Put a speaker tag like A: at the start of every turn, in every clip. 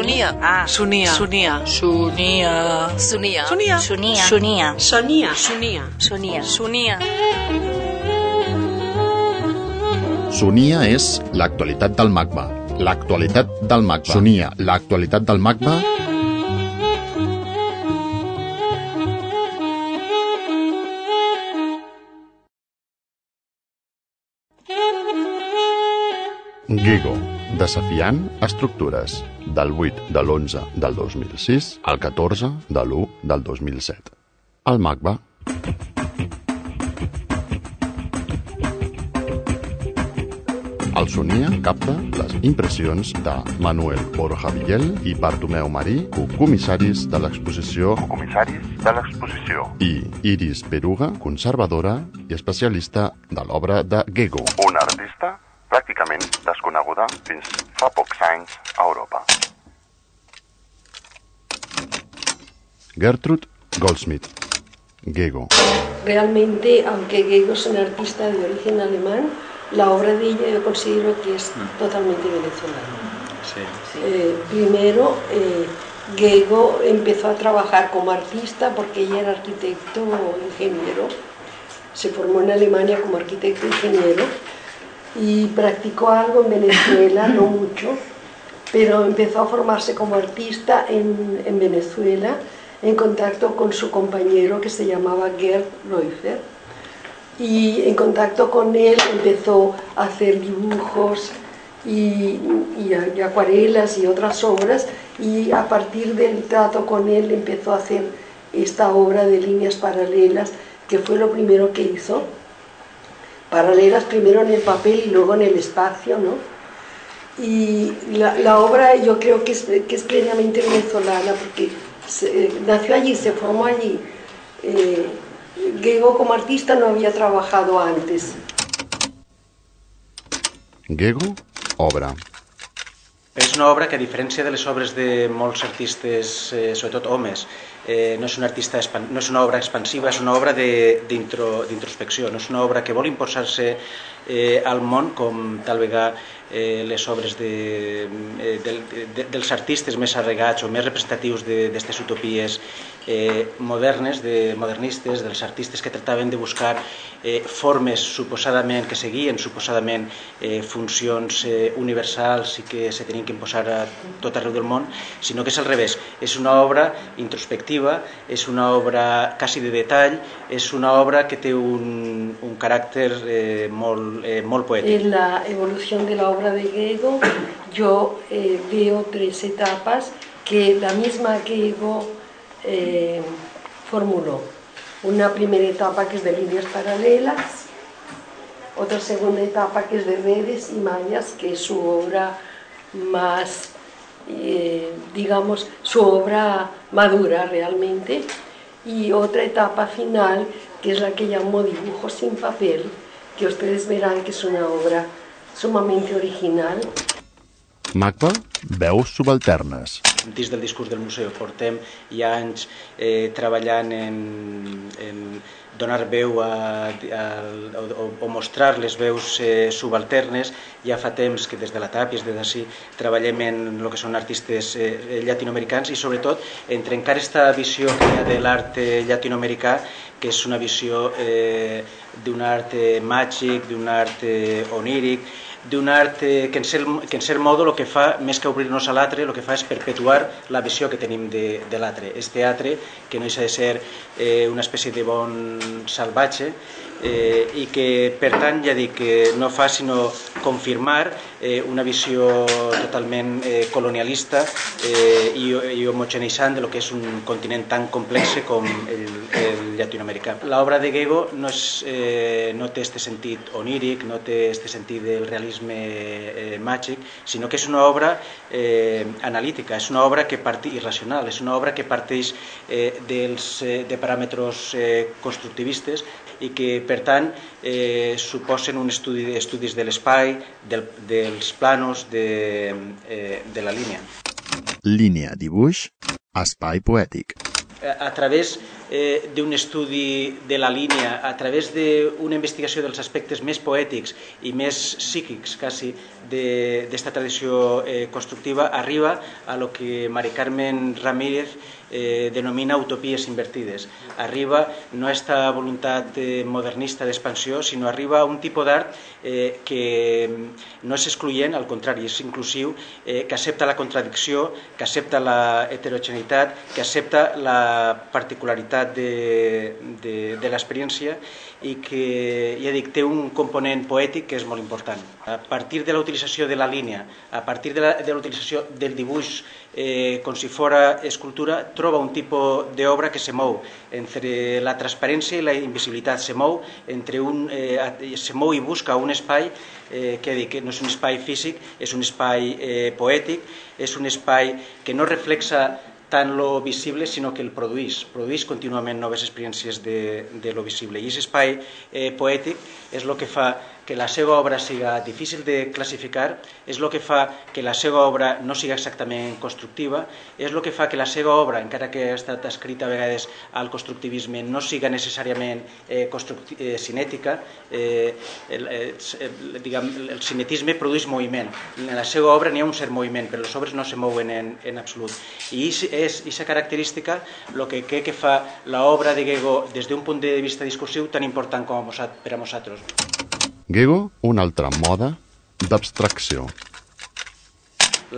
A: Sonia.
B: Ah,
C: Sonia.
B: Sonia.
C: Sonia.
A: Sonia.
C: Sonia.
B: Sonia.
D: Sonia.
C: Sonia. Sonia.
D: Sonia.
B: Sonia.
E: Sonia és l'actualitat del MACBA. L'actualitat del MACBA. Sonia, l'actualitat del MACBA Gigo, desafiant estructures, del 8 de l'11 del 2006 al 14 de l'1 del 2007. El MACBA El Sonia capta les impressions de Manuel Borja Villel i Bartomeu Marí, comissaris de l'exposició
F: comissaris de l'exposició.
E: i Iris Peruga, conservadora i especialista de l'obra de Gego.
F: Una artista pràcticament desconeguda fins fa pocs anys a Europa.
E: Gertrude Goldsmith. Gego.
G: Realmente, aunque Gego es un artista de origen alemán, la obra de ella yo considero que es totalmente venezolana. Eh, primero, eh, Gego empezó a trabajar como artista porque ella era arquitecto o ingeniero. Se formó en Alemania como arquitecto ingeniero y practicó algo en Venezuela, no mucho, pero empezó a formarse como artista en, en Venezuela en contacto con su compañero que se llamaba Gerd Leufer y en contacto con él empezó a hacer dibujos y, y, y acuarelas y otras obras y a partir del trato con él empezó a hacer esta obra de líneas paralelas que fue lo primero que hizo paralelas primero en el papel y luego en el espacio ¿no? y la, la obra yo creo que es, que es plenamente venezolana porque se, nació allí, se formó allí eh, Gego como artista no había trabajado antes.
E: Gego, obra.
H: És una obra que, a diferència de les obres de molts artistes, eh, sobretot homes, eh, no, és una artista, no és una obra expansiva, és una obra de- d'intro- d'introspecció, no és una obra que vol imposar-se eh, al món com tal vegada eh, les obres de, eh, del, de, dels artistes més arregats o més representatius d'aquestes utopies eh, modernes, de modernistes, dels artistes que tractaven de buscar eh, formes suposadament, que seguien suposadament eh, funcions eh, universals i que se tenien que imposar a tot arreu del món, sinó que és al revés, és una obra introspectiva, és una obra quasi de detall, és una obra que té un, un caràcter eh, molt, eh, molt poètic.
G: En la evolución de la obra de Gego yo eh, veo tres etapas que la misma Gego eh, formuló. Una primera etapa que es de líneas paralelas, otra segunda etapa que es de redes y mallas, que es su obra más, eh, digamos, su obra madura realmente, y otra etapa final que es la que llamo dibujo sin papel, que ustedes verán que es una obra sumamente original.
E: MACBA, veus subalternes.
H: Dins del discurs del museu. Portem ja anys eh, treballant en, en donar veu a, a, o, o mostrar les veus eh, subalternes. Ja fa temps que des de la TAP i des de d'ací treballem en el que són artistes eh, llatinoamericans i sobretot en trencar aquesta visió que hi ha de l'art llatinoamericà que és una visió eh, d'un art màgic, d'un art oníric, d'un art que, en cert, que en cert modo el que fa, més que obrir-nos a l'altre, el que fa és perpetuar la visió que tenim de, de l'altre. És teatre que no deixa de ser eh, una espècie de bon salvatge eh, i que, per tant, ja dic que no fa sinó confirmar eh, una visió totalment eh, colonialista eh, i, i homogeneitzant de lo que és un continent tan complex com el, el llatinoamericà. L'obra de Gego no, és, eh, no té este sentit oníric, no té este sentit del realisme eh, màgic, sinó que és una obra eh, analítica, és una obra que parteix irracional, és una obra que parteix eh, dels, eh, de paràmetres eh, constructivistes i que, per tant, eh, suposen un estudi estudis de l'espai, del, dels planos, de, eh, de la línia.
E: Línia, dibuix, espai poètic.
H: a a través eh, d'un estudi de la línia, a través d'una investigació dels aspectes més poètics i més psíquics, quasi, d'esta tradició eh, constructiva, arriba a lo que Mari Carmen Ramírez eh, denomina utopies invertides. Arriba no a esta voluntat eh, modernista d'expansió, sinó arriba a un tipus d'art eh, que no és excloent, al contrari, és inclusiu, eh, que accepta la contradicció, que accepta la heterogeneïtat, que accepta la particularitat de, de, de l'experiència i que, ja dic, té un component poètic que és molt important. A partir de la utilització de la línia, a partir de la, de utilització del dibuix eh, com si fora escultura, troba un tipus d'obra que se mou entre la transparència i la invisibilitat, se mou, entre un, eh, se mou i busca un espai eh, que dic, no és un espai físic, és un espai eh, poètic, és un espai que no reflexa tant lo visible, sinó que el produís. Produís contínuament noves experiències de, de lo visible. I aquest espai eh, poètic és el que fa que la seva obra siga difícil de classificar, és el que fa que la seva obra no siga exactament constructiva, és el que fa que la seva obra, encara que ha estat escrita a vegades al constructivisme, no siga necessàriament eh, eh, cinètica. Eh, el, el, el, diguem, el cinetisme produeix moviment. En la seva obra n'hi ha un cert moviment, però les obres no se mouen en, en absolut. I és aquesta característica el que crec que fa l'obra de Gego des d'un punt de vista discursiu tan important com per a nosaltres.
E: Gego, un altre mode d'abstracció.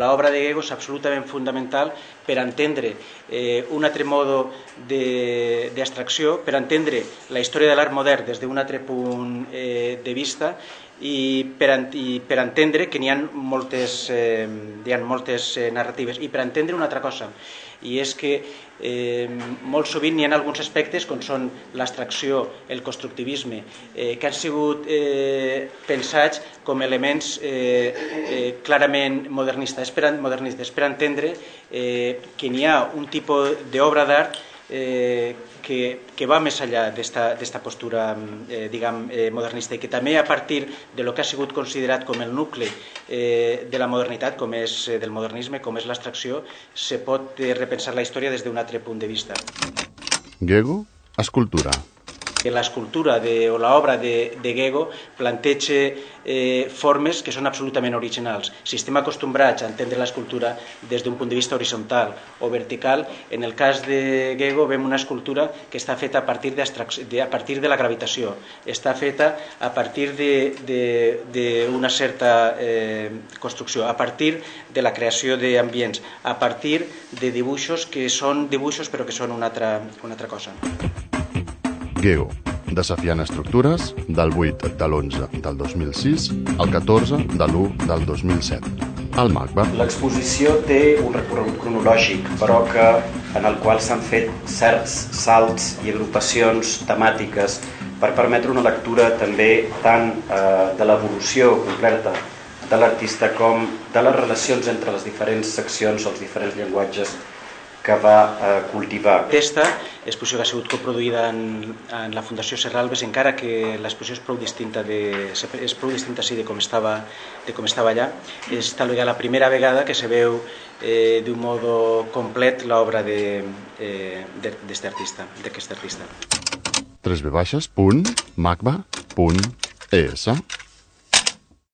H: L'obra de Gego és absolutament fundamental per entendre eh, un altre mode d'abstracció, per entendre la història de l'art modern des d'un altre punt eh, de vista i per, i per entendre que n'hi ha moltes, eh, ha moltes eh, narratives. I per entendre una altra cosa i és que eh, molt sovint hi ha alguns aspectes com són l'extracció, el constructivisme, eh, que han sigut eh, pensats com elements eh, eh, clarament modernistes. Per, modernistes, per entendre eh, que n'hi ha un tipus d'obra d'art eh, que, que va més enllà d'esta postura eh, diguem, eh, modernista i que també a partir de lo que ha sigut considerat com el nucle eh, de la modernitat, com és eh, del modernisme, com és l'extracció, se pot eh, repensar la història des d'un altre punt de vista.
E: Gego, escultura
H: que l'escultura o l'obra de, de Gego planteja eh, formes que són absolutament originals. Si estem acostumbrats a entendre l'escultura des d'un punt de vista horitzontal o vertical, en el cas de Gego vem una escultura que està feta a partir, de, a partir de la gravitació, està feta a partir d'una certa eh, construcció, a partir de la creació d'ambients, a partir de dibuixos que són dibuixos però que són una altra, una altra cosa.
E: Geo, desafiant estructures del 8 de l'11 del 2006 al 14 de l'1 del 2007. El MACBA.
A: L'exposició té un recorregut cronològic, però que en el qual s'han fet certs salts i agrupacions temàtiques per permetre una lectura també tant eh, de l'evolució completa de l'artista com de les relacions entre les diferents seccions, els diferents llenguatges que va eh, cultivar.
H: Aquesta exposició que ha sigut coproduïda en, en la Fundació Serralbes, encara que l'exposició és prou distinta, de, és prou distinta sí, de, com estava, de com estava allà, és tal vegada la primera vegada que se veu eh, d'un modo complet l'obra d'aquest eh, de, artista, artista.
E: 3 v baixes, punt, magba, punt, es.